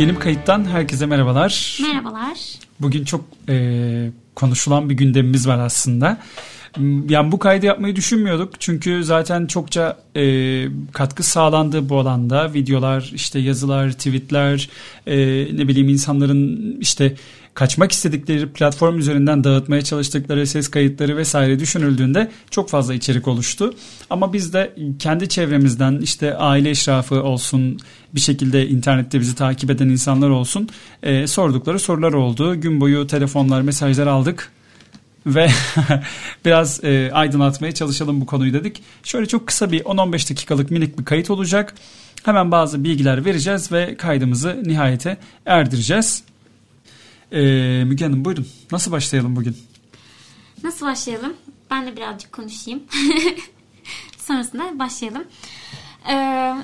Yeni bir kayıttan herkese merhabalar. Merhabalar. Bugün çok e, konuşulan bir gündemimiz var aslında. Yani bu kaydı yapmayı düşünmüyorduk çünkü zaten çokça e, katkı sağlandı bu alanda. Videolar, işte yazılar, tweetler, e, ne bileyim insanların işte kaçmak istedikleri platform üzerinden dağıtmaya çalıştıkları ses kayıtları vesaire düşünüldüğünde çok fazla içerik oluştu. Ama biz de kendi çevremizden işte aile eşrafı olsun bir şekilde internette bizi takip eden insanlar olsun e, sordukları sorular oldu. Gün boyu telefonlar, mesajlar aldık ve biraz e, aydınlatmaya çalışalım bu konuyu dedik. Şöyle çok kısa bir 10-15 dakikalık minik bir kayıt olacak. Hemen bazı bilgiler vereceğiz ve kaydımızı nihayete erdireceğiz. Ee, Müge Hanım buyurun. Nasıl başlayalım bugün? Nasıl başlayalım? Ben de birazcık konuşayım. Sonrasında başlayalım. Ee,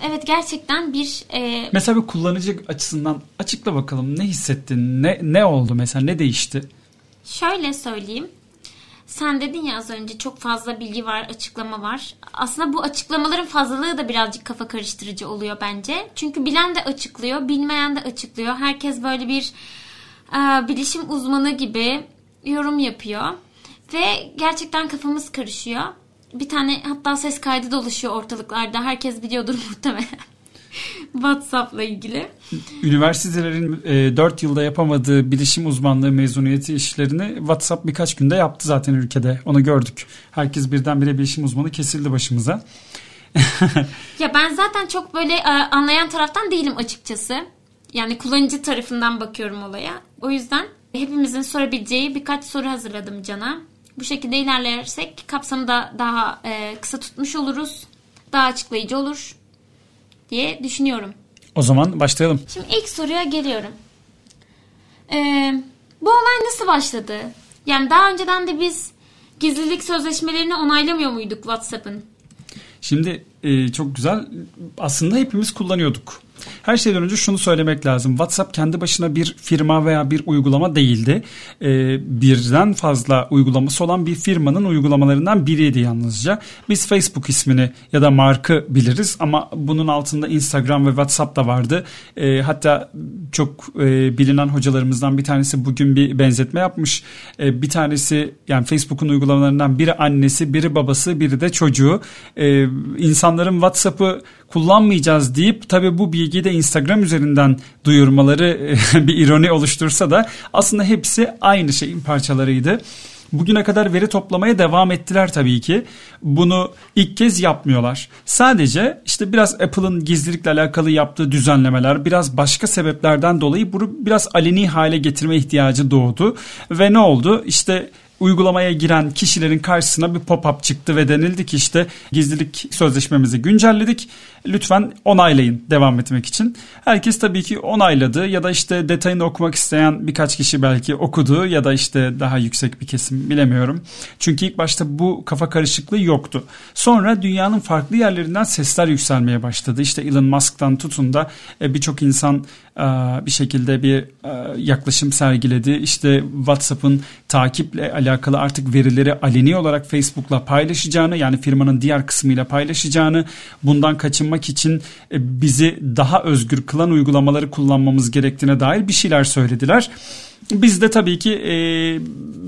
evet gerçekten bir... E... Mesela bir kullanıcı açısından açıkla bakalım ne hissettin? Ne, ne oldu mesela? Ne değişti? Şöyle söyleyeyim. Sen dedin ya az önce çok fazla bilgi var, açıklama var. Aslında bu açıklamaların fazlalığı da birazcık kafa karıştırıcı oluyor bence. Çünkü bilen de açıklıyor, bilmeyen de açıklıyor. Herkes böyle bir bilişim uzmanı gibi yorum yapıyor. Ve gerçekten kafamız karışıyor. Bir tane hatta ses kaydı dolaşıyor ortalıklarda. Herkes biliyordur muhtemelen. WhatsApp'la ilgili. Üniversitelerin e, 4 yılda yapamadığı bilişim uzmanlığı mezuniyeti işlerini WhatsApp birkaç günde yaptı zaten ülkede. Onu gördük. Herkes birdenbire bilişim uzmanı kesildi başımıza. ya ben zaten çok böyle e, anlayan taraftan değilim açıkçası. Yani kullanıcı tarafından bakıyorum olaya. O yüzden hepimizin sorabileceği birkaç soru hazırladım Can'a. Bu şekilde ilerlersek kapsamı da daha e, kısa tutmuş oluruz. Daha açıklayıcı olur diye düşünüyorum. O zaman başlayalım. Şimdi ilk soruya geliyorum. Ee, bu olay nasıl başladı? Yani daha önceden de biz gizlilik sözleşmelerini onaylamıyor muyduk WhatsApp'ın? Şimdi e, çok güzel. Aslında hepimiz kullanıyorduk. Her şeyden önce şunu söylemek lazım. WhatsApp kendi başına bir firma veya bir uygulama değildi. Ee, birden fazla uygulaması olan bir firmanın uygulamalarından biriydi yalnızca. Biz Facebook ismini ya da markı biliriz ama bunun altında Instagram ve WhatsApp da vardı. Ee, hatta çok e, bilinen hocalarımızdan bir tanesi bugün bir benzetme yapmış. Ee, bir tanesi yani Facebook'un uygulamalarından biri annesi, biri babası, biri de çocuğu. Ee, insanların WhatsApp'ı kullanmayacağız deyip tabii bu bilgiyi de Instagram üzerinden duyurmaları bir ironi oluştursa da aslında hepsi aynı şeyin parçalarıydı. Bugüne kadar veri toplamaya devam ettiler tabii ki. Bunu ilk kez yapmıyorlar. Sadece işte biraz Apple'ın gizlilikle alakalı yaptığı düzenlemeler, biraz başka sebeplerden dolayı bunu biraz aleni hale getirme ihtiyacı doğdu. Ve ne oldu? İşte uygulamaya giren kişilerin karşısına bir pop-up çıktı ve denildi ki işte gizlilik sözleşmemizi güncelledik. Lütfen onaylayın devam etmek için. Herkes tabii ki onayladı ya da işte detayını okumak isteyen birkaç kişi belki okudu ya da işte daha yüksek bir kesim bilemiyorum. Çünkü ilk başta bu kafa karışıklığı yoktu. Sonra dünyanın farklı yerlerinden sesler yükselmeye başladı. İşte Elon Musk'tan tutun da e, birçok insan e, bir şekilde bir e, yaklaşım sergiledi. İşte WhatsApp'ın takiple alakalı artık verileri aleni olarak Facebook'la paylaşacağını yani firmanın diğer kısmıyla paylaşacağını bundan kaçınmak için e, bizi daha özgür kılan uygulamaları kullanmamız gerektiğine dair bir şeyler söylediler. Biz de tabii ki e,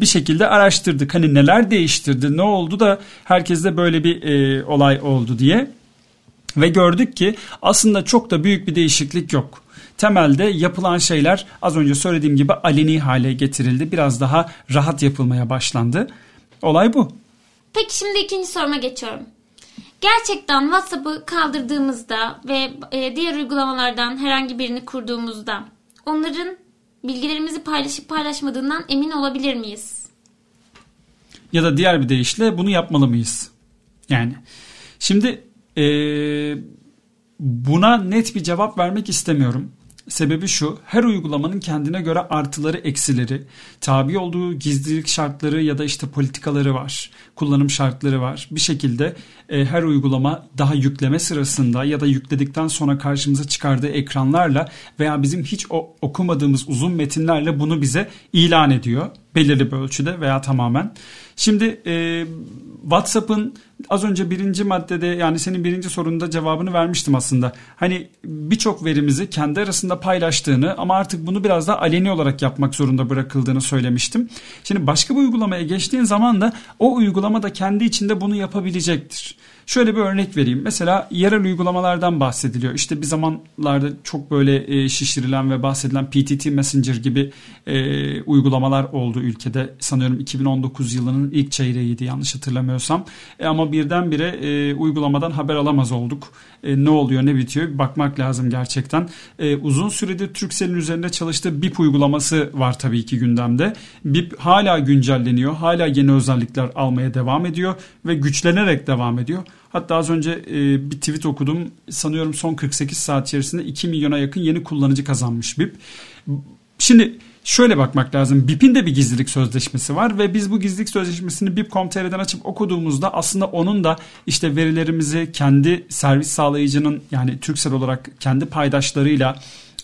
bir şekilde araştırdık. Hani neler değiştirdi, ne oldu da herkeste böyle bir e, olay oldu diye. Ve gördük ki aslında çok da büyük bir değişiklik yok temelde yapılan şeyler az önce söylediğim gibi aleni hale getirildi. Biraz daha rahat yapılmaya başlandı. Olay bu. Peki şimdi ikinci soruma geçiyorum. Gerçekten WhatsApp'ı kaldırdığımızda ve e, diğer uygulamalardan herhangi birini kurduğumuzda onların bilgilerimizi paylaşıp paylaşmadığından emin olabilir miyiz? Ya da diğer bir deyişle bunu yapmalı mıyız? Yani şimdi e, buna net bir cevap vermek istemiyorum. Sebebi şu, her uygulamanın kendine göre artıları, eksileri, tabi olduğu gizlilik şartları ya da işte politikaları var, kullanım şartları var. Bir şekilde e, her uygulama daha yükleme sırasında ya da yükledikten sonra karşımıza çıkardığı ekranlarla veya bizim hiç o, okumadığımız uzun metinlerle bunu bize ilan ediyor. belirli bir ölçüde veya tamamen. Şimdi e, WhatsApp'ın az önce birinci maddede yani senin birinci sorunda cevabını vermiştim aslında. Hani birçok verimizi kendi arasında paylaştığını ama artık bunu biraz da aleni olarak yapmak zorunda bırakıldığını söylemiştim. Şimdi başka bir uygulamaya geçtiğin zaman da o uygulama da kendi içinde bunu yapabilecektir. Şöyle bir örnek vereyim. Mesela yerel uygulamalardan bahsediliyor. İşte bir zamanlarda çok böyle e, şişirilen ve bahsedilen PTT Messenger gibi e, uygulamalar oldu ülkede. Sanıyorum 2019 yılının ilk çeyreğiydi yanlış hatırlamıyorsam. E, ama birdenbire e, uygulamadan haber alamaz olduk. E, ne oluyor ne bitiyor bir bakmak lazım gerçekten. E, uzun süredir Turkcell'in üzerinde çalıştığı BIP uygulaması var tabii ki gündemde. BIP hala güncelleniyor. Hala yeni özellikler almaya devam ediyor ve güçlenerek devam ediyor. Hatta az önce e, bir tweet okudum. Sanıyorum son 48 saat içerisinde 2 milyona yakın yeni kullanıcı kazanmış BIP. Şimdi şöyle bakmak lazım. BIP'in de bir gizlilik sözleşmesi var ve biz bu gizlilik sözleşmesini BIP.com.tr'den açıp okuduğumuzda aslında onun da işte verilerimizi kendi servis sağlayıcının yani Türksel olarak kendi paydaşlarıyla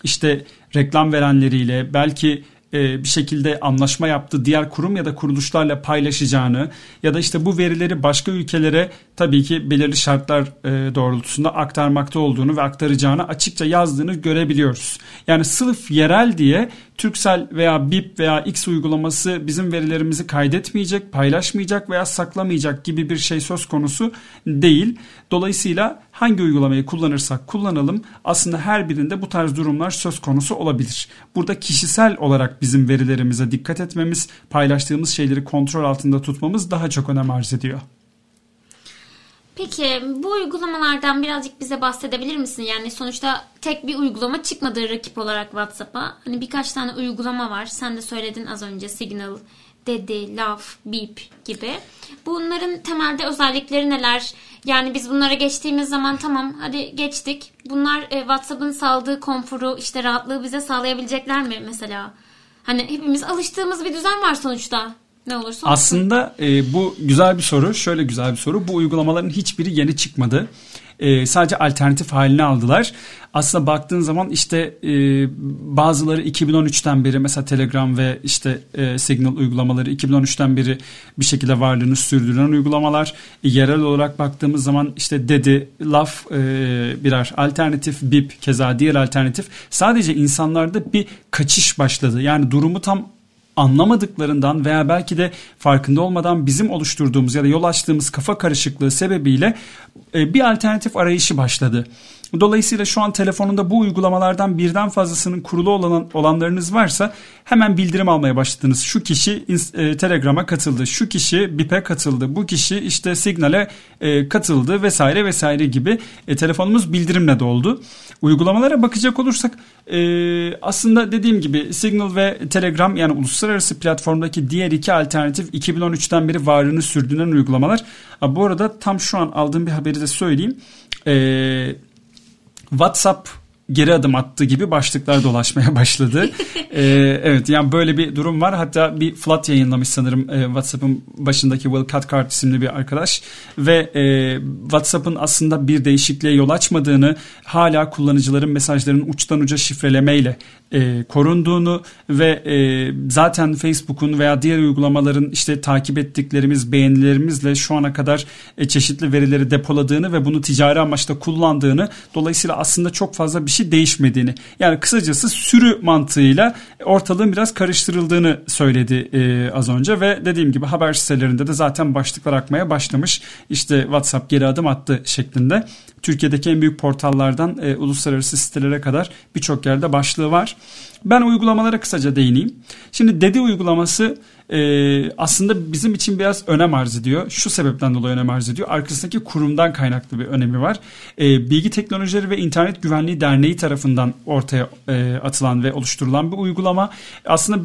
işte reklam verenleriyle belki bir şekilde anlaşma yaptığı diğer kurum ya da kuruluşlarla paylaşacağını ya da işte bu verileri başka ülkelere tabii ki belirli şartlar e, doğrultusunda aktarmakta olduğunu ve aktaracağını açıkça yazdığını görebiliyoruz. Yani sırf yerel diye Turkcell veya BIP veya X uygulaması bizim verilerimizi kaydetmeyecek, paylaşmayacak veya saklamayacak gibi bir şey söz konusu değil. Dolayısıyla hangi uygulamayı kullanırsak kullanalım aslında her birinde bu tarz durumlar söz konusu olabilir. Burada kişisel olarak bizim verilerimize dikkat etmemiz, paylaştığımız şeyleri kontrol altında tutmamız daha çok önem arz ediyor. Peki bu uygulamalardan birazcık bize bahsedebilir misin? Yani sonuçta tek bir uygulama çıkmadı rakip olarak WhatsApp'a. Hani birkaç tane uygulama var. Sen de söyledin az önce Signal, Dedi, Love, Beep gibi. Bunların temelde özellikleri neler? Yani biz bunlara geçtiğimiz zaman tamam hadi geçtik. Bunlar e, WhatsApp'ın sağladığı konforu işte rahatlığı bize sağlayabilecekler mi mesela? Hani hepimiz alıştığımız bir düzen var sonuçta. Ne olursa Aslında e, bu güzel bir soru. Şöyle güzel bir soru. Bu uygulamaların hiçbiri yeni çıkmadı. E, sadece alternatif halini aldılar. Aslında baktığın zaman işte e, bazıları 2013'ten beri mesela Telegram ve işte e, Signal uygulamaları 2013'ten beri bir şekilde varlığını sürdüren uygulamalar. E, yerel olarak baktığımız zaman işte Dedi, Laf e, birer alternatif, Bip keza diğer alternatif. Sadece insanlarda bir kaçış başladı. Yani durumu tam anlamadıklarından veya belki de farkında olmadan bizim oluşturduğumuz ya da yol açtığımız kafa karışıklığı sebebiyle e, bir alternatif arayışı başladı. Dolayısıyla şu an telefonunda bu uygulamalardan birden fazlasının kurulu olan, olanlarınız varsa hemen bildirim almaya başladınız. Şu kişi e, Telegram'a katıldı, şu kişi BIP'e katıldı, bu kişi işte Signal'e e, katıldı vesaire vesaire gibi e, telefonumuz bildirimle doldu. Uygulamalara bakacak olursak e, aslında dediğim gibi Signal ve Telegram yani uluslararası platformdaki diğer iki alternatif 2013'ten beri varlığını sürdüren uygulamalar. Bu arada tam şu an aldığım bir haberi de söyleyeyim. Eee WhatsApp geri adım attı gibi başlıklar dolaşmaya başladı. ee, evet yani böyle bir durum var. Hatta bir flat yayınlamış sanırım e, WhatsApp'ın başındaki Will Cathcart isimli bir arkadaş ve e, WhatsApp'ın aslında bir değişikliğe yol açmadığını hala kullanıcıların mesajlarının uçtan uca şifrelemeyle e, korunduğunu ve e, zaten Facebook'un veya diğer uygulamaların işte takip ettiklerimiz beğenilerimizle şu ana kadar e, çeşitli verileri depoladığını ve bunu ticari amaçla kullandığını dolayısıyla aslında çok fazla bir şey değişmediğini yani kısacası sürü mantığıyla ortalığın biraz karıştırıldığını söyledi e, az önce ve dediğim gibi haber sitelerinde de zaten başlıklar akmaya başlamış işte WhatsApp geri adım attı şeklinde Türkiye'deki en büyük portallardan e, uluslararası sitelere kadar birçok yerde başlığı var. Ben uygulamalara kısaca değineyim. Şimdi Dedi uygulaması e, aslında bizim için biraz önem arz ediyor. Şu sebepten dolayı önem arz ediyor. Arkasındaki kurumdan kaynaklı bir önemi var. E, Bilgi Teknolojileri ve İnternet Güvenliği Derneği tarafından ortaya e, atılan ve oluşturulan bir uygulama. Aslında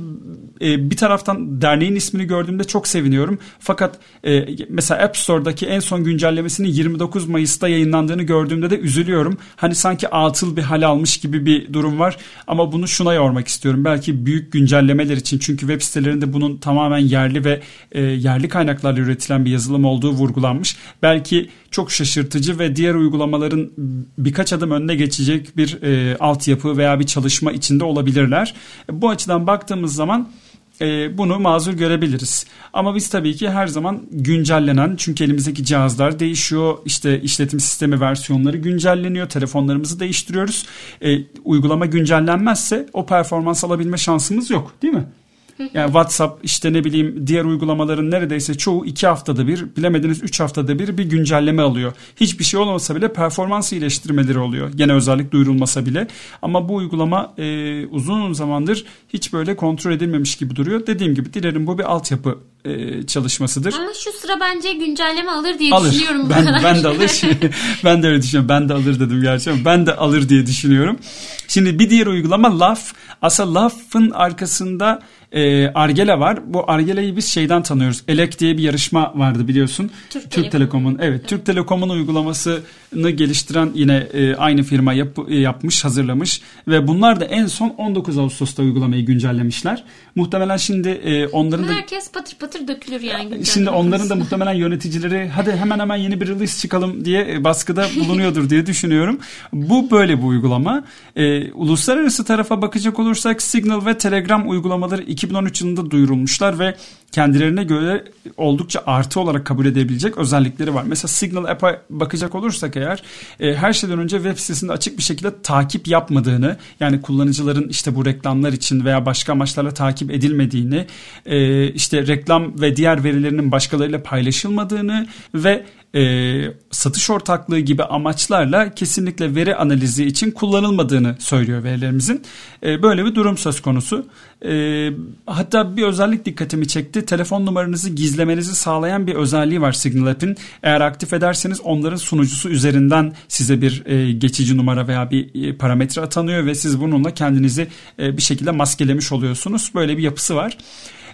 e, bir taraftan derneğin ismini gördüğümde çok seviniyorum. Fakat e, mesela App Store'daki en son güncellemesinin 29 Mayıs'ta yayınlandığını gördüğümde de üzülüyorum. Hani sanki atıl bir hal almış gibi bir durum var. Ama bunu şuna yormak istiyorum. Belki büyük güncellemeler için çünkü web sitelerinde bunun tamamen yerli ve e, yerli kaynaklarla üretilen bir yazılım olduğu vurgulanmış. Belki çok şaşırtıcı ve diğer uygulamaların birkaç adım önüne geçecek bir e, altyapı veya bir çalışma içinde olabilirler. Bu açıdan baktığımız zaman e, bunu mazur görebiliriz. Ama biz tabii ki her zaman güncellenen çünkü elimizdeki cihazlar değişiyor. İşte işletim sistemi versiyonları güncelleniyor. Telefonlarımızı değiştiriyoruz. E, uygulama güncellenmezse o performans alabilme şansımız yok değil mi? Yani WhatsApp işte ne bileyim diğer uygulamaların neredeyse çoğu iki haftada bir bilemediniz üç haftada bir bir güncelleme alıyor. Hiçbir şey olmasa bile performans iyileştirmeleri oluyor. Gene özellik duyurulmasa bile. Ama bu uygulama e, uzun zamandır hiç böyle kontrol edilmemiş gibi duruyor. Dediğim gibi dilerim bu bir altyapı e, çalışmasıdır. Ama şu sıra bence güncelleme alır diye alır. düşünüyorum. Ben, ben de alır. ben de öyle düşünüyorum. Ben de alır dedim gerçi ama ben de alır diye düşünüyorum. Şimdi bir diğer uygulama Laf. Aslında Laf'ın arkasında e, Argela var. Bu Argela'yı biz şeyden tanıyoruz. Elek diye bir yarışma vardı biliyorsun. Türk, Türk Telekom'un evet, Türk Telekom'un uygulamasını geliştiren yine e, aynı firma yap, e, yapmış, hazırlamış ve bunlar da en son 19 Ağustos'ta uygulamayı güncellemişler. Muhtemelen şimdi e, onların da herkes patır patır dökülür yani. Şimdi onların da muhtemelen yöneticileri hadi hemen hemen yeni bir release çıkalım diye e, baskıda bulunuyordur diye düşünüyorum. Bu böyle bir uygulama. E, uluslararası tarafa bakacak olursak Signal ve Telegram uygulamaları 2013 yılında duyurulmuşlar ve kendilerine göre oldukça artı olarak kabul edebilecek özellikleri var. Mesela Signal App'a bakacak olursak eğer e, her şeyden önce web sitesinde açık bir şekilde takip yapmadığını yani kullanıcıların işte bu reklamlar için veya başka amaçlarla takip edilmediğini e, işte reklam ve diğer verilerinin başkalarıyla paylaşılmadığını ve e, satış ortaklığı gibi amaçlarla kesinlikle veri analizi için kullanılmadığını söylüyor verilerimizin. E, böyle bir durum söz konusu. E, hatta bir özellik dikkatimi çekti. Telefon numaranızı gizlemenizi sağlayan bir özelliği var Signal App'in. Eğer aktif ederseniz onların sunucusu üzerinden size bir e, geçici numara veya bir e, parametre atanıyor ve siz bununla kendinizi e, bir şekilde maskelemiş oluyorsunuz. Böyle bir yapısı var.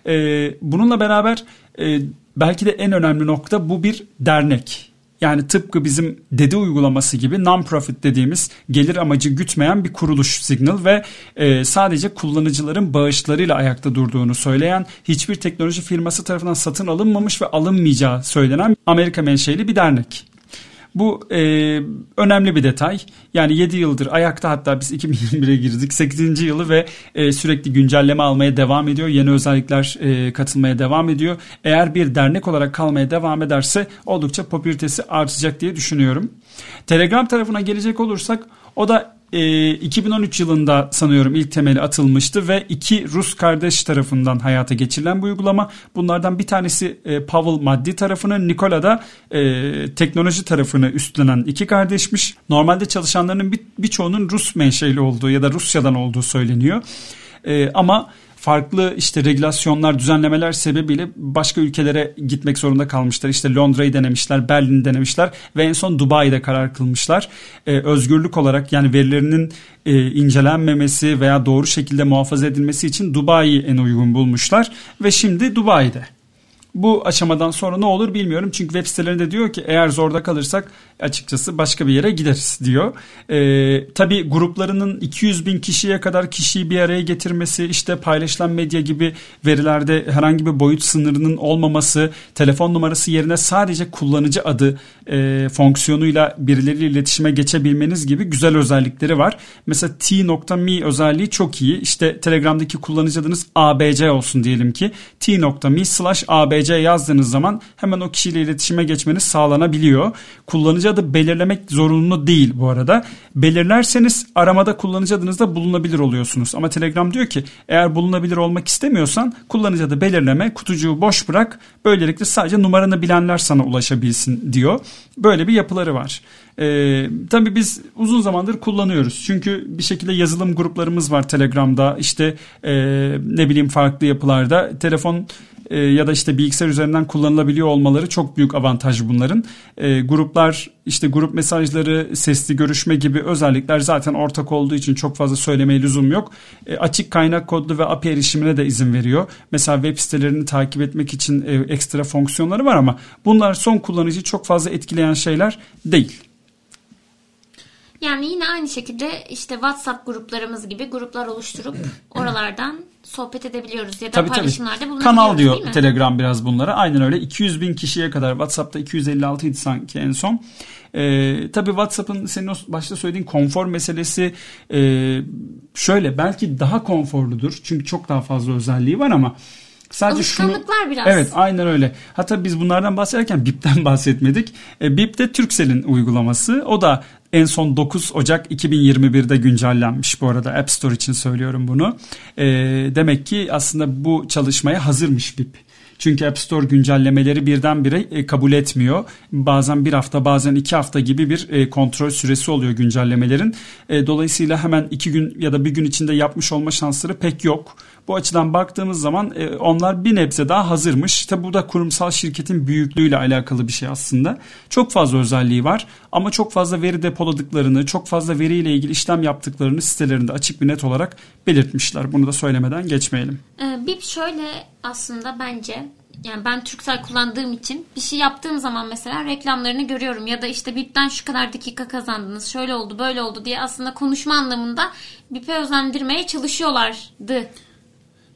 E, bununla beraber e, belki de en önemli nokta bu bir dernek. Yani tıpkı bizim dede uygulaması gibi non-profit dediğimiz gelir amacı gütmeyen bir kuruluş Signal ve e, sadece kullanıcıların bağışlarıyla ayakta durduğunu söyleyen hiçbir teknoloji firması tarafından satın alınmamış ve alınmayacağı söylenen Amerika menşeli bir dernek. Bu e, önemli bir detay. Yani 7 yıldır ayakta hatta biz 2021'e girdik. 8. yılı ve e, sürekli güncelleme almaya devam ediyor. Yeni özellikler e, katılmaya devam ediyor. Eğer bir dernek olarak kalmaya devam ederse oldukça popülaritesi artacak diye düşünüyorum. Telegram tarafına gelecek olursak o da e, 2013 yılında sanıyorum ilk temeli atılmıştı ve iki Rus kardeş tarafından hayata geçirilen bu uygulama. Bunlardan bir tanesi e, Pavel maddi tarafını, Nikola da e, teknoloji tarafını üstlenen iki kardeşmiş. Normalde çalışanlarının birçoğunun bir Rus menşeli olduğu ya da Rusya'dan olduğu söyleniyor. E, ama farklı işte regülasyonlar, düzenlemeler sebebiyle başka ülkelere gitmek zorunda kalmışlar. İşte Londra'yı denemişler, Berlin'i denemişler ve en son Dubai'de karar kılmışlar. Ee, özgürlük olarak yani verilerinin e, incelenmemesi veya doğru şekilde muhafaza edilmesi için Dubai'yi en uygun bulmuşlar ve şimdi Dubai'de. Bu aşamadan sonra ne olur bilmiyorum. Çünkü web sitelerinde diyor ki eğer zorda kalırsak açıkçası başka bir yere gideriz diyor. Ee, tabii gruplarının 200 bin kişiye kadar kişiyi bir araya getirmesi, işte paylaşılan medya gibi verilerde herhangi bir boyut sınırının olmaması, telefon numarası yerine sadece kullanıcı adı e, fonksiyonuyla birileriyle iletişime geçebilmeniz gibi güzel özellikleri var. Mesela t.me özelliği çok iyi. İşte Telegram'daki kullanıcı adınız abc olsun diyelim ki t.me slash abc yazdığınız zaman hemen o kişiyle iletişime geçmeniz sağlanabiliyor. Kullanıcı adı belirlemek zorunlu değil bu arada. Belirlerseniz aramada kullanıcı adınızda bulunabilir oluyorsunuz. Ama Telegram diyor ki eğer bulunabilir olmak istemiyorsan kullanıcı adı belirleme kutucuğu boş bırak. Böylelikle sadece numaranı bilenler sana ulaşabilsin diyor. Böyle bir yapıları var. Ee, tabii biz uzun zamandır kullanıyoruz. Çünkü bir şekilde yazılım gruplarımız var Telegram'da. İşte e, ne bileyim farklı yapılarda. Telefon e, ya da işte bilgisayar üzerinden kullanılabiliyor olmaları çok büyük avantaj bunların. E, gruplar işte grup mesajları, sesli görüşme gibi özellikler zaten ortak olduğu için çok fazla söylemeye lüzum yok. E, açık kaynak kodlu ve API erişimine de izin veriyor. Mesela web sitelerini takip etmek için e, ekstra fonksiyonları var ama bunlar son kullanıcıyı çok fazla etkileyen şeyler değil. Yani yine aynı şekilde işte WhatsApp gruplarımız gibi gruplar oluşturup oralardan sohbet edebiliyoruz ya da Tabii, paylaşımlarda tabii. bulunabiliyoruz Kanal diyor? Telegram biraz bunlara. Aynen öyle. 200 bin kişiye kadar WhatsApp'ta 256 idi sanki en son. Ee, tabii WhatsApp'ın senin o başta söylediğin konfor meselesi e, şöyle belki daha konforludur. Çünkü çok daha fazla özelliği var ama sadece şunu biraz. Evet aynen öyle. Hatta biz bunlardan bahsederken BIP'ten bahsetmedik. E, BIP de Turkcell'in uygulaması. O da en son 9 Ocak 2021'de güncellenmiş bu arada. App Store için söylüyorum bunu. E, demek ki aslında bu çalışmaya hazırmış BIP. Çünkü App Store güncellemeleri birdenbire e, kabul etmiyor. Bazen bir hafta bazen iki hafta gibi bir e, kontrol süresi oluyor güncellemelerin. E, dolayısıyla hemen iki gün ya da bir gün içinde yapmış olma şansları pek yok. Bu açıdan baktığımız zaman e, onlar bir nebze daha hazırmış. Tabi bu da kurumsal şirketin büyüklüğüyle alakalı bir şey aslında. Çok fazla özelliği var ama çok fazla veri depoladıklarını, çok fazla veriyle ilgili işlem yaptıklarını sitelerinde açık bir net olarak belirtmişler. Bunu da söylemeden geçmeyelim. Ee, BIP şöyle aslında bence yani ben Turkcell kullandığım için bir şey yaptığım zaman mesela reklamlarını görüyorum ya da işte BIP'ten şu kadar dakika kazandınız şöyle oldu böyle oldu diye aslında konuşma anlamında BIP'e özendirmeye çalışıyorlardı.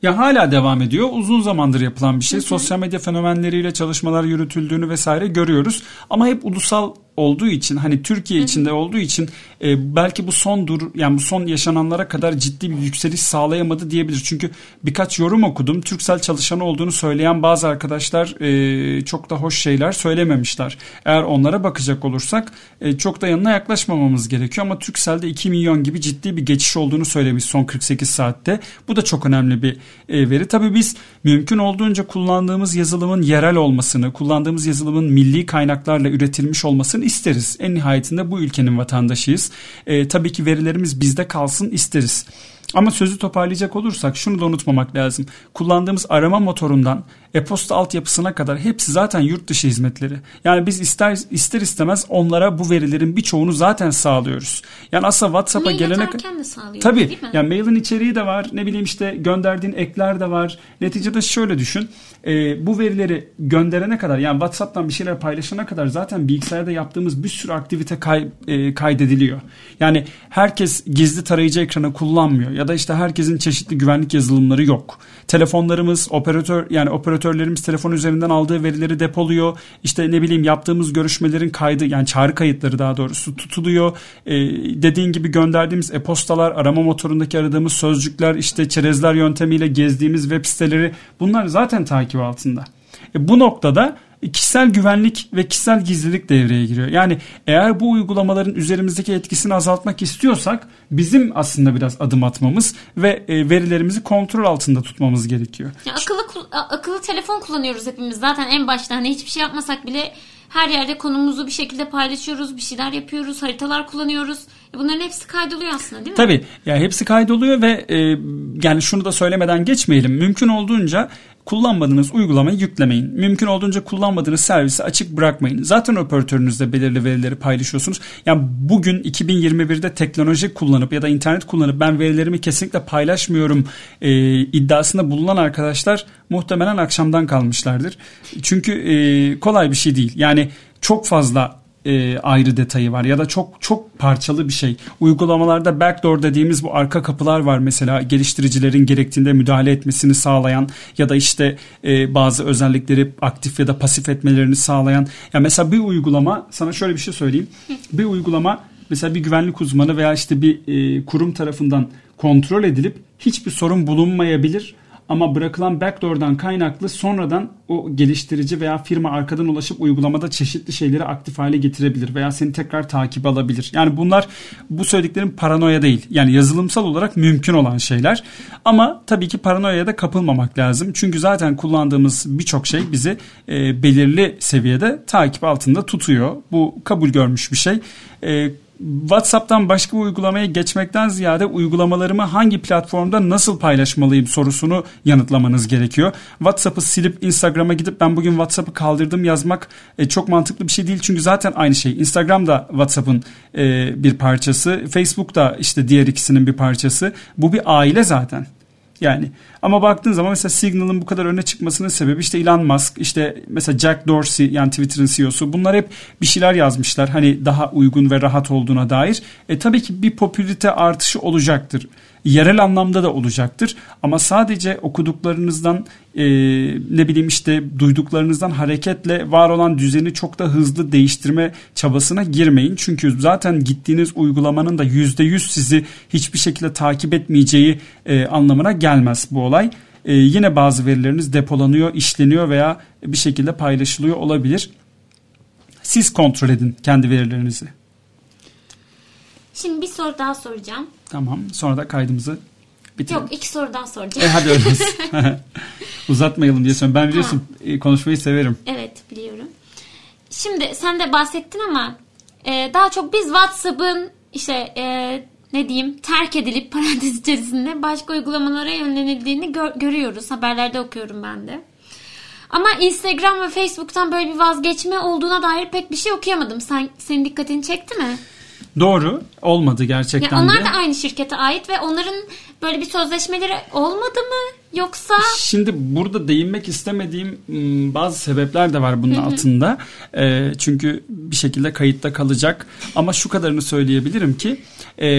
Ya hala devam ediyor. Uzun zamandır yapılan bir şey. Sosyal medya fenomenleriyle çalışmalar yürütüldüğünü vesaire görüyoruz. Ama hep ulusal olduğu için hani Türkiye içinde olduğu için e, belki bu son dur yani bu son yaşananlara kadar ciddi bir yükseliş sağlayamadı diyebilir. Çünkü birkaç yorum okudum. Türksel çalışanı olduğunu söyleyen bazı arkadaşlar e, çok da hoş şeyler söylememişler. Eğer onlara bakacak olursak e, çok da yanına yaklaşmamamız gerekiyor ama Türksel'de 2 milyon gibi ciddi bir geçiş olduğunu söylemiş son 48 saatte. Bu da çok önemli bir e, veri. Tabii biz mümkün olduğunca kullandığımız yazılımın yerel olmasını, kullandığımız yazılımın milli kaynaklarla üretilmiş olmasını isteriz. En nihayetinde bu ülkenin vatandaşıyız. E, tabii ki verilerimiz bizde kalsın isteriz. Ama sözü toparlayacak olursak şunu da unutmamak lazım. Kullandığımız arama motorundan e-posta altyapısına kadar hepsi zaten yurt dışı hizmetleri. Yani biz ister ister istemez onlara bu verilerin birçoğunu zaten sağlıyoruz. Yani aslında WhatsApp'a gelene sağlıyoruz Tabii. değil mi? Yani mailin içeriği de var. Ne bileyim işte gönderdiğin ekler de var. Neticede şöyle düşün. E, bu verileri gönderene kadar yani WhatsApp'tan bir şeyler paylaşana kadar zaten bilgisayarda yaptığımız bir sürü aktivite kay, e, kaydediliyor. Yani herkes gizli tarayıcı ekranı kullanmıyor ya da işte herkesin çeşitli güvenlik yazılımları yok. Telefonlarımız operatör yani operatörlerimiz telefon üzerinden aldığı verileri depoluyor. İşte ne bileyim yaptığımız görüşmelerin kaydı yani çağrı kayıtları daha doğrusu tutuluyor. E, dediğin gibi gönderdiğimiz e-postalar, arama motorundaki aradığımız sözcükler, işte çerezler yöntemiyle gezdiğimiz web siteleri bunlar zaten takip altında. E, bu noktada kişisel güvenlik ve kişisel gizlilik devreye giriyor. Yani eğer bu uygulamaların üzerimizdeki etkisini azaltmak istiyorsak bizim aslında biraz adım atmamız ve e, verilerimizi kontrol altında tutmamız gerekiyor. Ya akıllı akıllı telefon kullanıyoruz hepimiz. Zaten en başta hani hiçbir şey yapmasak bile her yerde konumuzu bir şekilde paylaşıyoruz, bir şeyler yapıyoruz, haritalar kullanıyoruz. E bunların hepsi kaydoluyor aslında değil mi? Tabii yani hepsi kaydoluyor ve e, yani şunu da söylemeden geçmeyelim. Mümkün olduğunca kullanmadığınız uygulamayı yüklemeyin. Mümkün olduğunca kullanmadığınız servisi açık bırakmayın. Zaten operatörünüzde belirli verileri paylaşıyorsunuz. Yani bugün 2021'de teknoloji kullanıp ya da internet kullanıp ben verilerimi kesinlikle paylaşmıyorum e, iddiasında bulunan arkadaşlar muhtemelen akşamdan kalmışlardır. Çünkü e, kolay bir şey değil. Yani çok fazla e, ayrı detayı var ya da çok çok parçalı bir şey. Uygulamalarda backdoor dediğimiz bu arka kapılar var mesela geliştiricilerin gerektiğinde müdahale etmesini sağlayan ya da işte e, bazı özellikleri aktif ya da pasif etmelerini sağlayan. Ya mesela bir uygulama sana şöyle bir şey söyleyeyim. Bir uygulama mesela bir güvenlik uzmanı veya işte bir e, kurum tarafından kontrol edilip hiçbir sorun bulunmayabilir ama bırakılan backdoor'dan kaynaklı sonradan o geliştirici veya firma arkadan ulaşıp uygulamada çeşitli şeyleri aktif hale getirebilir veya seni tekrar takip alabilir. Yani bunlar bu söylediklerim paranoya değil. Yani yazılımsal olarak mümkün olan şeyler. Ama tabii ki paranoyaya da kapılmamak lazım. Çünkü zaten kullandığımız birçok şey bizi e, belirli seviyede takip altında tutuyor. Bu kabul görmüş bir şey. E, WhatsApp'tan başka bir uygulamaya geçmekten ziyade uygulamalarımı hangi platformda nasıl paylaşmalıyım sorusunu yanıtlamanız gerekiyor. WhatsApp'ı silip Instagram'a gidip ben bugün WhatsApp'ı kaldırdım yazmak e, çok mantıklı bir şey değil. Çünkü zaten aynı şey. Instagram da WhatsApp'ın e, bir parçası. Facebook da işte diğer ikisinin bir parçası. Bu bir aile zaten. Yani ama baktığın zaman mesela Signal'ın bu kadar öne çıkmasının sebebi işte Elon Musk, işte mesela Jack Dorsey yani Twitter'ın CEO'su bunlar hep bir şeyler yazmışlar. Hani daha uygun ve rahat olduğuna dair. E tabii ki bir popülarite artışı olacaktır yerel anlamda da olacaktır. Ama sadece okuduklarınızdan e, ne bileyim işte duyduklarınızdan hareketle var olan düzeni çok da hızlı değiştirme çabasına girmeyin. Çünkü zaten gittiğiniz uygulamanın da %100 sizi hiçbir şekilde takip etmeyeceği e, anlamına gelmez bu olay. E, yine bazı verileriniz depolanıyor, işleniyor veya bir şekilde paylaşılıyor olabilir. Siz kontrol edin kendi verilerinizi. Şimdi bir soru daha soracağım. Tamam. Sonra da kaydımızı bitirelim. Yok iki soru daha soracağım. E hadi öyle Uzatmayalım diye söylüyorum. Ben biliyorsun tamam. konuşmayı severim. Evet biliyorum. Şimdi sen de bahsettin ama e, daha çok biz WhatsApp'ın işte e, ne diyeyim terk edilip parantez içerisinde başka uygulamalara yönlenildiğini gör, görüyoruz. Haberlerde okuyorum ben de. Ama Instagram ve Facebook'tan böyle bir vazgeçme olduğuna dair pek bir şey okuyamadım. Sen senin dikkatini çekti mi? Doğru. Olmadı gerçekten ya onlar de. da aynı şirkete ait ve onların böyle bir sözleşmeleri olmadı mı? Yoksa... Şimdi burada değinmek istemediğim bazı sebepler de var bunun altında. E, çünkü bir şekilde kayıtta kalacak. Ama şu kadarını söyleyebilirim ki... E,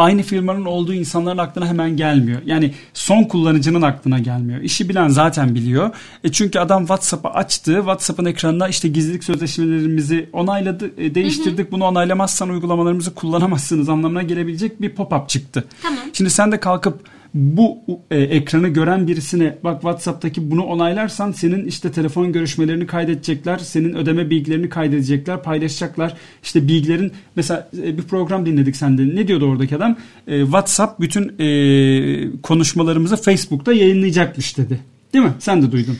aynı firmanın olduğu insanların aklına hemen gelmiyor. Yani son kullanıcının aklına gelmiyor. İşi bilen zaten biliyor. E çünkü adam WhatsApp'ı açtı. WhatsApp'ın ekranına işte gizlilik sözleşmelerimizi onayladı, e, değiştirdik. Hı hı. Bunu onaylamazsan uygulamalarımızı kullanamazsınız anlamına gelebilecek bir pop-up çıktı. Tamam. Şimdi sen de kalkıp bu e, ekranı gören birisine bak WhatsApp'taki bunu onaylarsan senin işte telefon görüşmelerini kaydedecekler. Senin ödeme bilgilerini kaydedecekler, paylaşacaklar. İşte bilgilerin mesela e, bir program dinledik sende. Ne diyordu oradaki adam? E, WhatsApp bütün e, konuşmalarımızı Facebook'ta yayınlayacakmış dedi. Değil mi? Sen de duydun.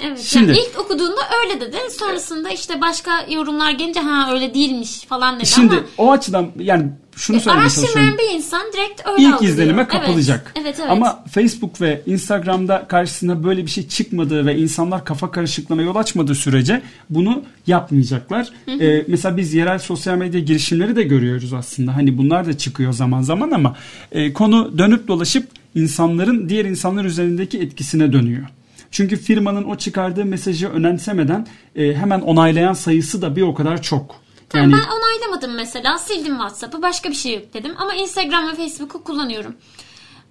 Evet. Şimdi, yani ilk okuduğunda öyle dedi. Sonrasında işte başka yorumlar gelince ha öyle değilmiş falan dedi Şimdi ama. o açıdan yani şunu söylemeye çalışıyorum. bir insan direkt öyle İlk algılıyor. izlenime kapılacak. Evet. Evet, evet. Ama Facebook ve Instagram'da karşısına böyle bir şey çıkmadığı ve insanlar kafa karışıklığına yol açmadığı sürece bunu yapmayacaklar. Hı hı. Ee, mesela biz yerel sosyal medya girişimleri de görüyoruz aslında. Hani bunlar da çıkıyor zaman zaman ama e, konu dönüp dolaşıp insanların diğer insanlar üzerindeki etkisine dönüyor. Çünkü firmanın o çıkardığı mesajı önemsemeden e, hemen onaylayan sayısı da bir o kadar çok. Tamam yani... ben onaylamadım mesela. Sildim WhatsApp'ı başka bir şey yükledim. Ama Instagram ve Facebook'u kullanıyorum.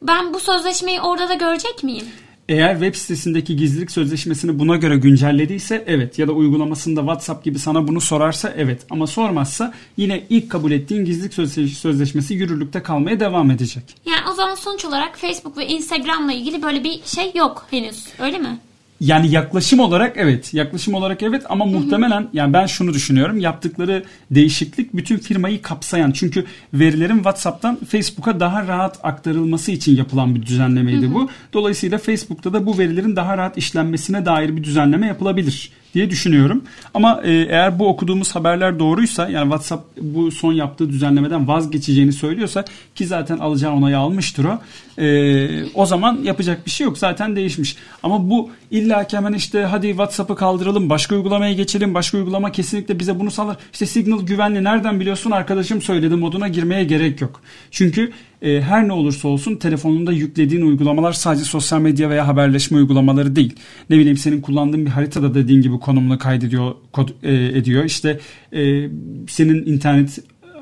Ben bu sözleşmeyi orada da görecek miyim? Eğer web sitesindeki gizlilik sözleşmesini buna göre güncellediyse evet ya da uygulamasında WhatsApp gibi sana bunu sorarsa evet ama sormazsa yine ilk kabul ettiğin gizlilik sözleşmesi yürürlükte kalmaya devam edecek. Yani o zaman sonuç olarak Facebook ve Instagram'la ilgili böyle bir şey yok henüz öyle mi? Yani yaklaşım olarak evet. Yaklaşım olarak evet ama muhtemelen yani ben şunu düşünüyorum. Yaptıkları değişiklik bütün firmayı kapsayan. Çünkü verilerin WhatsApp'tan Facebook'a daha rahat aktarılması için yapılan bir düzenlemeydi bu. Dolayısıyla Facebook'ta da bu verilerin daha rahat işlenmesine dair bir düzenleme yapılabilir diye düşünüyorum. Ama e, eğer bu okuduğumuz haberler doğruysa yani WhatsApp bu son yaptığı düzenlemeden vazgeçeceğini söylüyorsa ki zaten alacağı onayı almıştır o. E, o zaman yapacak bir şey yok. Zaten değişmiş. Ama bu illa hemen işte hadi WhatsApp'ı kaldıralım başka uygulamaya geçelim. Başka uygulama kesinlikle bize bunu sağlar. İşte Signal güvenli nereden biliyorsun arkadaşım söyledi moduna girmeye gerek yok. Çünkü e, her ne olursa olsun telefonunda yüklediğin uygulamalar sadece sosyal medya veya haberleşme uygulamaları değil. Ne bileyim senin kullandığın bir haritada dediğin gibi konumunu kaydediyor kod, e, ediyor. İşte e, senin internet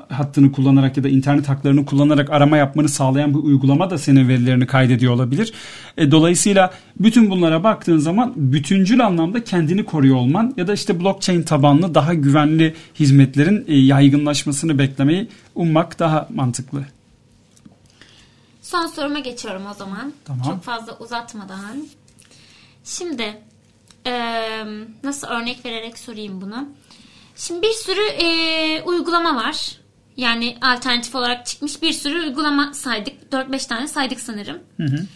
hattını kullanarak ya da internet haklarını kullanarak arama yapmanı sağlayan bir uygulama da senin verilerini kaydediyor olabilir. E, dolayısıyla bütün bunlara baktığın zaman bütüncül anlamda kendini koruyor olman ya da işte blockchain tabanlı daha güvenli hizmetlerin e, yaygınlaşmasını beklemeyi ummak daha mantıklı. Son soruma geçiyorum o zaman. Tamam. Çok fazla uzatmadan. Şimdi e, nasıl örnek vererek sorayım bunu. Şimdi bir sürü e, uygulama var. Yani alternatif olarak çıkmış bir sürü uygulama saydık. 4-5 tane saydık sanırım. Hı hı.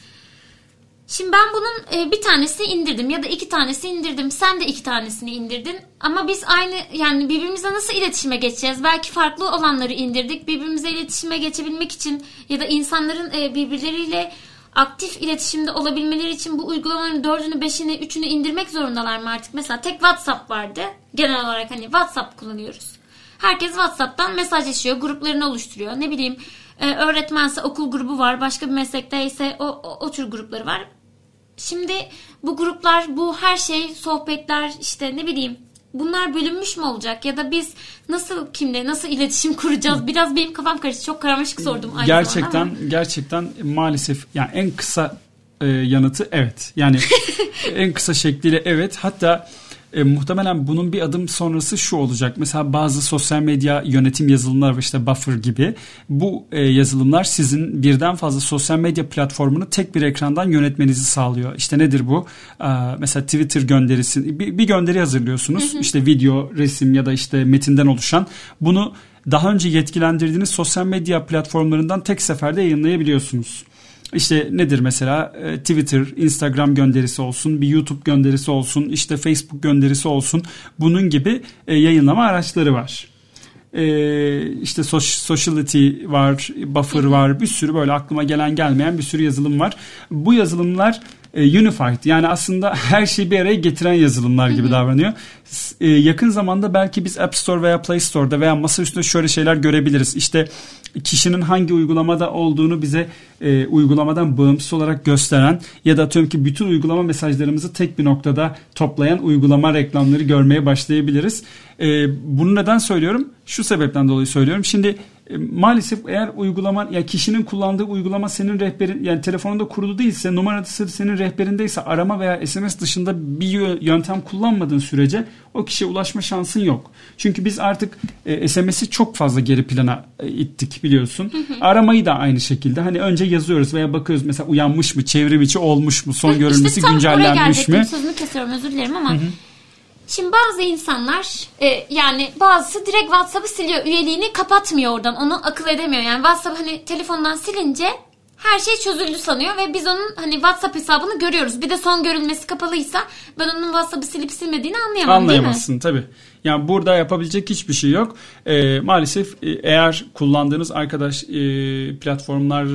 Şimdi ben bunun e, bir tanesini indirdim ya da iki tanesi indirdim. Sen de iki tanesini indirdin. Ama biz aynı yani birbirimizle nasıl iletişime geçeceğiz? Belki farklı olanları indirdik. Birbirimize iletişime geçebilmek için ya da insanların e, birbirleriyle aktif iletişimde olabilmeleri için bu uygulamaların dördünü, beşini, üçünü indirmek zorundalar mı artık? Mesela tek WhatsApp vardı. Genel olarak hani WhatsApp kullanıyoruz. Herkes WhatsApp'tan mesajlaşıyor, gruplarını oluşturuyor. Ne bileyim E, öğretmense okul grubu var. Başka bir meslekte ise o, o, o tür grupları var. Şimdi bu gruplar, bu her şey, sohbetler işte ne bileyim bunlar bölünmüş mü olacak ya da biz nasıl kimle nasıl iletişim kuracağız? Biraz benim kafam karıştı. Çok karmaşık sordum aynı gerçekten ama. gerçekten maalesef yani en kısa e, yanıtı evet. Yani en kısa şekliyle evet. Hatta e, muhtemelen bunun bir adım sonrası şu olacak. Mesela bazı sosyal medya yönetim yazılımlar var işte Buffer gibi. Bu e, yazılımlar sizin birden fazla sosyal medya platformunu tek bir ekrandan yönetmenizi sağlıyor. İşte nedir bu? E, mesela Twitter gönderisi bir, bir gönderi hazırlıyorsunuz. Hı hı. İşte video, resim ya da işte metinden oluşan. Bunu daha önce yetkilendirdiğiniz sosyal medya platformlarından tek seferde yayınlayabiliyorsunuz. İşte nedir mesela e, Twitter, Instagram gönderisi olsun, bir YouTube gönderisi olsun, işte Facebook gönderisi olsun. Bunun gibi e, yayınlama araçları var. E, işte Sociality var, Buffer var, bir sürü böyle aklıma gelen gelmeyen bir sürü yazılım var. Bu yazılımlar unified yani aslında her şeyi bir araya getiren yazılımlar gibi davranıyor. yakın zamanda belki biz App Store veya Play Store'da veya masa üstünde şöyle şeyler görebiliriz. İşte kişinin hangi uygulamada olduğunu bize e, uygulamadan bağımsız olarak gösteren ya da atıyorum ki bütün uygulama mesajlarımızı tek bir noktada toplayan uygulama reklamları görmeye başlayabiliriz. E, bunu neden söylüyorum? Şu sebepten dolayı söylüyorum. Şimdi e, maalesef eğer uygulama ya kişinin kullandığı uygulama senin rehberin yani telefonunda kurulu değilse numarası senin rehberindeyse arama veya SMS dışında bir yöntem kullanmadığın sürece o kişiye ulaşma şansın yok. Çünkü biz artık e, SMS'i çok fazla geri plana e, ittik biliyorsun. Aramayı da aynı şekilde hani önce yazıyoruz veya bakıyoruz mesela uyanmış mı, çevrim içi olmuş mu, son görülmesi işte güncellenmiş mi? Sözünü kesiyorum özür dilerim ama Şimdi bazı insanlar e, yani bazısı direkt WhatsApp'ı siliyor. Üyeliğini kapatmıyor oradan. Onu akıl edemiyor. Yani WhatsApp hani telefondan silince her şey çözüldü sanıyor ve biz onun hani WhatsApp hesabını görüyoruz. Bir de son görülmesi kapalıysa ben onun WhatsApp'ı silip silmediğini anlayamam Anlayamazsın değil mi? tabii. Yani burada yapabilecek hiçbir şey yok. E, maalesef e, eğer kullandığınız arkadaş e, platformlar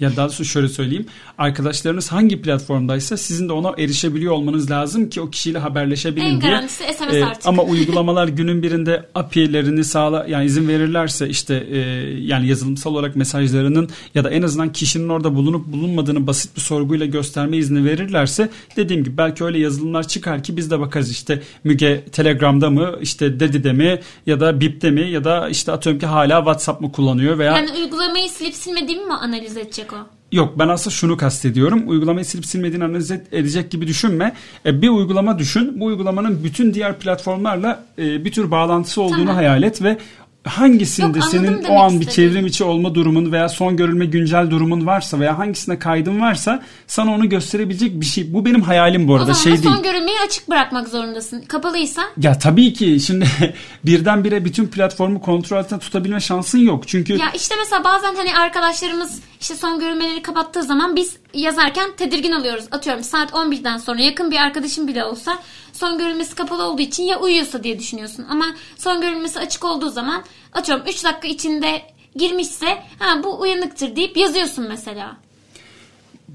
ya daha doğrusu şöyle söyleyeyim. Arkadaşlarınız hangi platformdaysa sizin de ona erişebiliyor olmanız lazım ki o kişiyle haberleşebilin en diye. En garantisi SMS ee, artık. Ama uygulamalar günün birinde API'lerini sağla yani izin verirlerse işte e, yani yazılımsal olarak mesajlarının ya da en azından kişinin orada bulunup bulunmadığını basit bir sorguyla gösterme izni verirlerse dediğim gibi belki öyle yazılımlar çıkar ki biz de bakarız işte Müge Telegram'da mı işte Dedi'de mi ya da Bip'te mi ya da işte atıyorum ki hala WhatsApp mı kullanıyor veya yani uygulamayı silip silmediğimi mi analiz edecek o? Yok ben aslında şunu kastediyorum. Uygulamayı silip silmediğini analiz edecek gibi düşünme. E, bir uygulama düşün. Bu uygulamanın bütün diğer platformlarla e, bir tür bağlantısı olduğunu tamam. hayal et ve hangisinde Yok, senin o an bir çevrim içi olma durumun veya son görülme güncel durumun varsa veya hangisine kaydın varsa sana onu gösterebilecek bir şey. Bu benim hayalim bu arada. O zaman şey son değil. görülmeyi açık bırakmak zorundasın. Kapalıysa? Ya tabii ki şimdi birdenbire bütün platformu kontrol altında tutabilme şansın yok. Çünkü Ya işte mesela bazen hani arkadaşlarımız işte son görülmeleri kapattığı zaman biz yazarken tedirgin oluyoruz. Atıyorum saat 11'den sonra yakın bir arkadaşım bile olsa son görülmesi kapalı olduğu için ya uyuyorsa diye düşünüyorsun. Ama son görülmesi açık olduğu zaman atıyorum 3 dakika içinde girmişse ha bu uyanıktır deyip yazıyorsun mesela.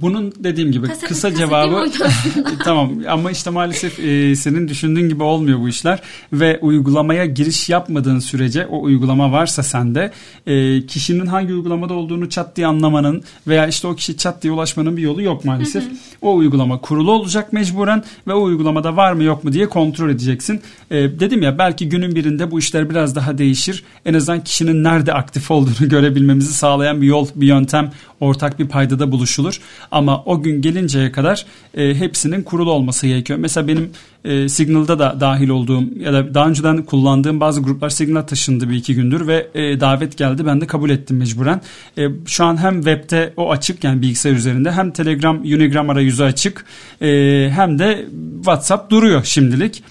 Bunun dediğim gibi kaset, kısa cevabı tamam ama işte maalesef e, senin düşündüğün gibi olmuyor bu işler ve uygulamaya giriş yapmadığın sürece o uygulama varsa sende e, kişinin hangi uygulamada olduğunu çat diye anlamanın veya işte o kişi çat diye ulaşmanın bir yolu yok maalesef. Hı hı. O uygulama kurulu olacak mecburen ve o uygulamada var mı yok mu diye kontrol edeceksin. E, dedim ya belki günün birinde bu işler biraz daha değişir. En azından kişinin nerede aktif olduğunu görebilmemizi sağlayan bir yol, bir yöntem ortak bir paydada buluşulur. Ama o gün gelinceye kadar e, hepsinin kurulu olması gerekiyor. Mesela benim e, Signal'da da dahil olduğum ya da daha önceden kullandığım bazı gruplar Signal taşındı bir iki gündür ve e, davet geldi. Ben de kabul ettim mecburen. E, şu an hem webte o açık yani bilgisayar üzerinde hem Telegram, Unigram arayüzü açık e, hem de WhatsApp duruyor şimdilik.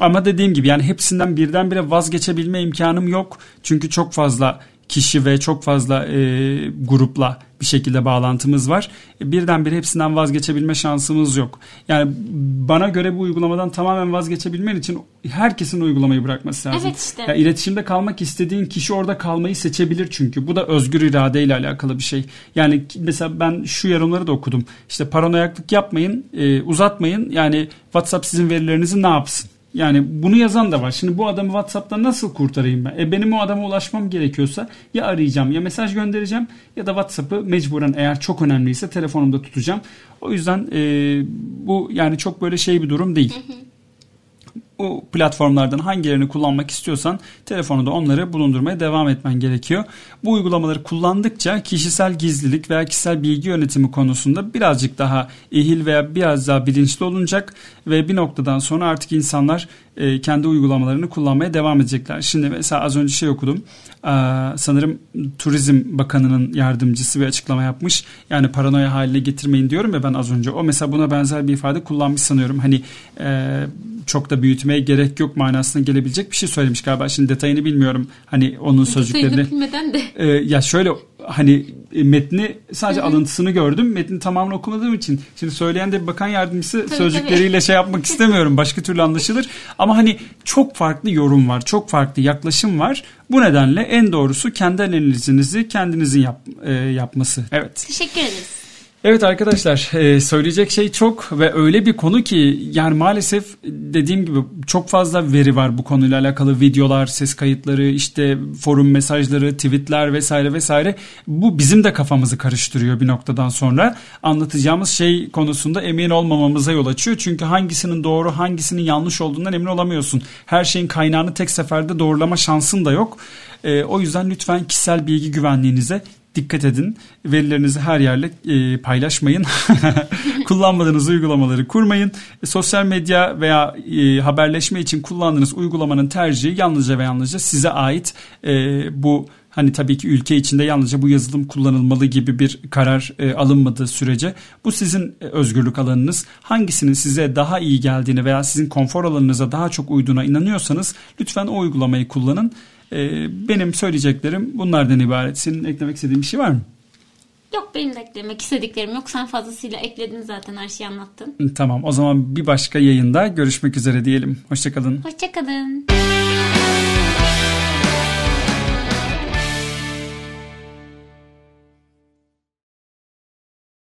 Ama dediğim gibi yani hepsinden birdenbire vazgeçebilme imkanım yok. Çünkü çok fazla kişi ve çok fazla e, grupla bir şekilde bağlantımız var. E, birdenbire hepsinden vazgeçebilme şansımız yok. Yani bana göre bu uygulamadan tamamen vazgeçebilmen için herkesin uygulamayı bırakması lazım. Evet işte. Yani iletişimde kalmak istediğin kişi orada kalmayı seçebilir çünkü. Bu da özgür iradeyle alakalı bir şey. Yani mesela ben şu yorumları da okudum. İşte paranoyaklık yapmayın, e, uzatmayın. Yani WhatsApp sizin verilerinizi ne yapsın? Yani bunu yazan da var. Şimdi bu adamı WhatsApp'tan nasıl kurtarayım ben? E benim o adama ulaşmam gerekiyorsa ya arayacağım ya mesaj göndereceğim ya da WhatsApp'ı mecburen eğer çok önemliyse telefonumda tutacağım. O yüzden e, bu yani çok böyle şey bir durum değil. O platformlardan hangilerini kullanmak istiyorsan telefonunda onları bulundurmaya devam etmen gerekiyor. Bu uygulamaları kullandıkça kişisel gizlilik veya kişisel bilgi yönetimi konusunda birazcık daha ehil veya biraz daha bilinçli olunacak ve bir noktadan sonra artık insanlar e, kendi uygulamalarını kullanmaya devam edecekler. Şimdi mesela az önce şey okudum. E, sanırım Turizm Bakanı'nın yardımcısı bir açıklama yapmış. Yani paranoya haline getirmeyin diyorum ya ben az önce. O mesela buna benzer bir ifade kullanmış sanıyorum. Hani e, çok da büyütmeye gerek yok manasına gelebilecek bir şey söylemiş galiba. Şimdi detayını bilmiyorum. Hani onun sözcüklerini. Detayını bilmeden de. E, ya şöyle hani e, metni sadece Hı-hı. alıntısını gördüm. Metni tamamını okumadığım için şimdi söyleyen de bakan yardımcısı tabii, sözcükleriyle tabii. şey yapmak istemiyorum. Başka türlü anlaşılır. Ama hani çok farklı yorum var. Çok farklı yaklaşım var. Bu nedenle en doğrusu kendi analizinizi kendinizin yap, e, yapması. Evet. Teşekkür ederiz. Evet arkadaşlar e, söyleyecek şey çok ve öyle bir konu ki yani maalesef dediğim gibi çok fazla veri var bu konuyla alakalı videolar, ses kayıtları, işte forum mesajları, tweetler vesaire vesaire. Bu bizim de kafamızı karıştırıyor bir noktadan sonra. Anlatacağımız şey konusunda emin olmamamıza yol açıyor. Çünkü hangisinin doğru hangisinin yanlış olduğundan emin olamıyorsun. Her şeyin kaynağını tek seferde doğrulama şansın da yok. E, o yüzden lütfen kişisel bilgi güvenliğinize dikkat edin. Verilerinizi her yerle e, paylaşmayın. Kullanmadığınız uygulamaları kurmayın. E, sosyal medya veya e, haberleşme için kullandığınız uygulamanın tercihi yalnızca ve yalnızca size ait. E, bu hani tabii ki ülke içinde yalnızca bu yazılım kullanılmalı gibi bir karar e, alınmadığı sürece bu sizin e, özgürlük alanınız. Hangisinin size daha iyi geldiğini veya sizin konfor alanınıza daha çok uyduğuna inanıyorsanız lütfen o uygulamayı kullanın. E, benim söyleyeceklerim bunlardan ibaret. Senin eklemek istediğin bir şey var mı? Yok benim de eklemek istediklerim yok. Sen fazlasıyla ekledin zaten her şeyi anlattın. Tamam o zaman bir başka yayında görüşmek üzere diyelim. Hoşçakalın. Hoşçakalın.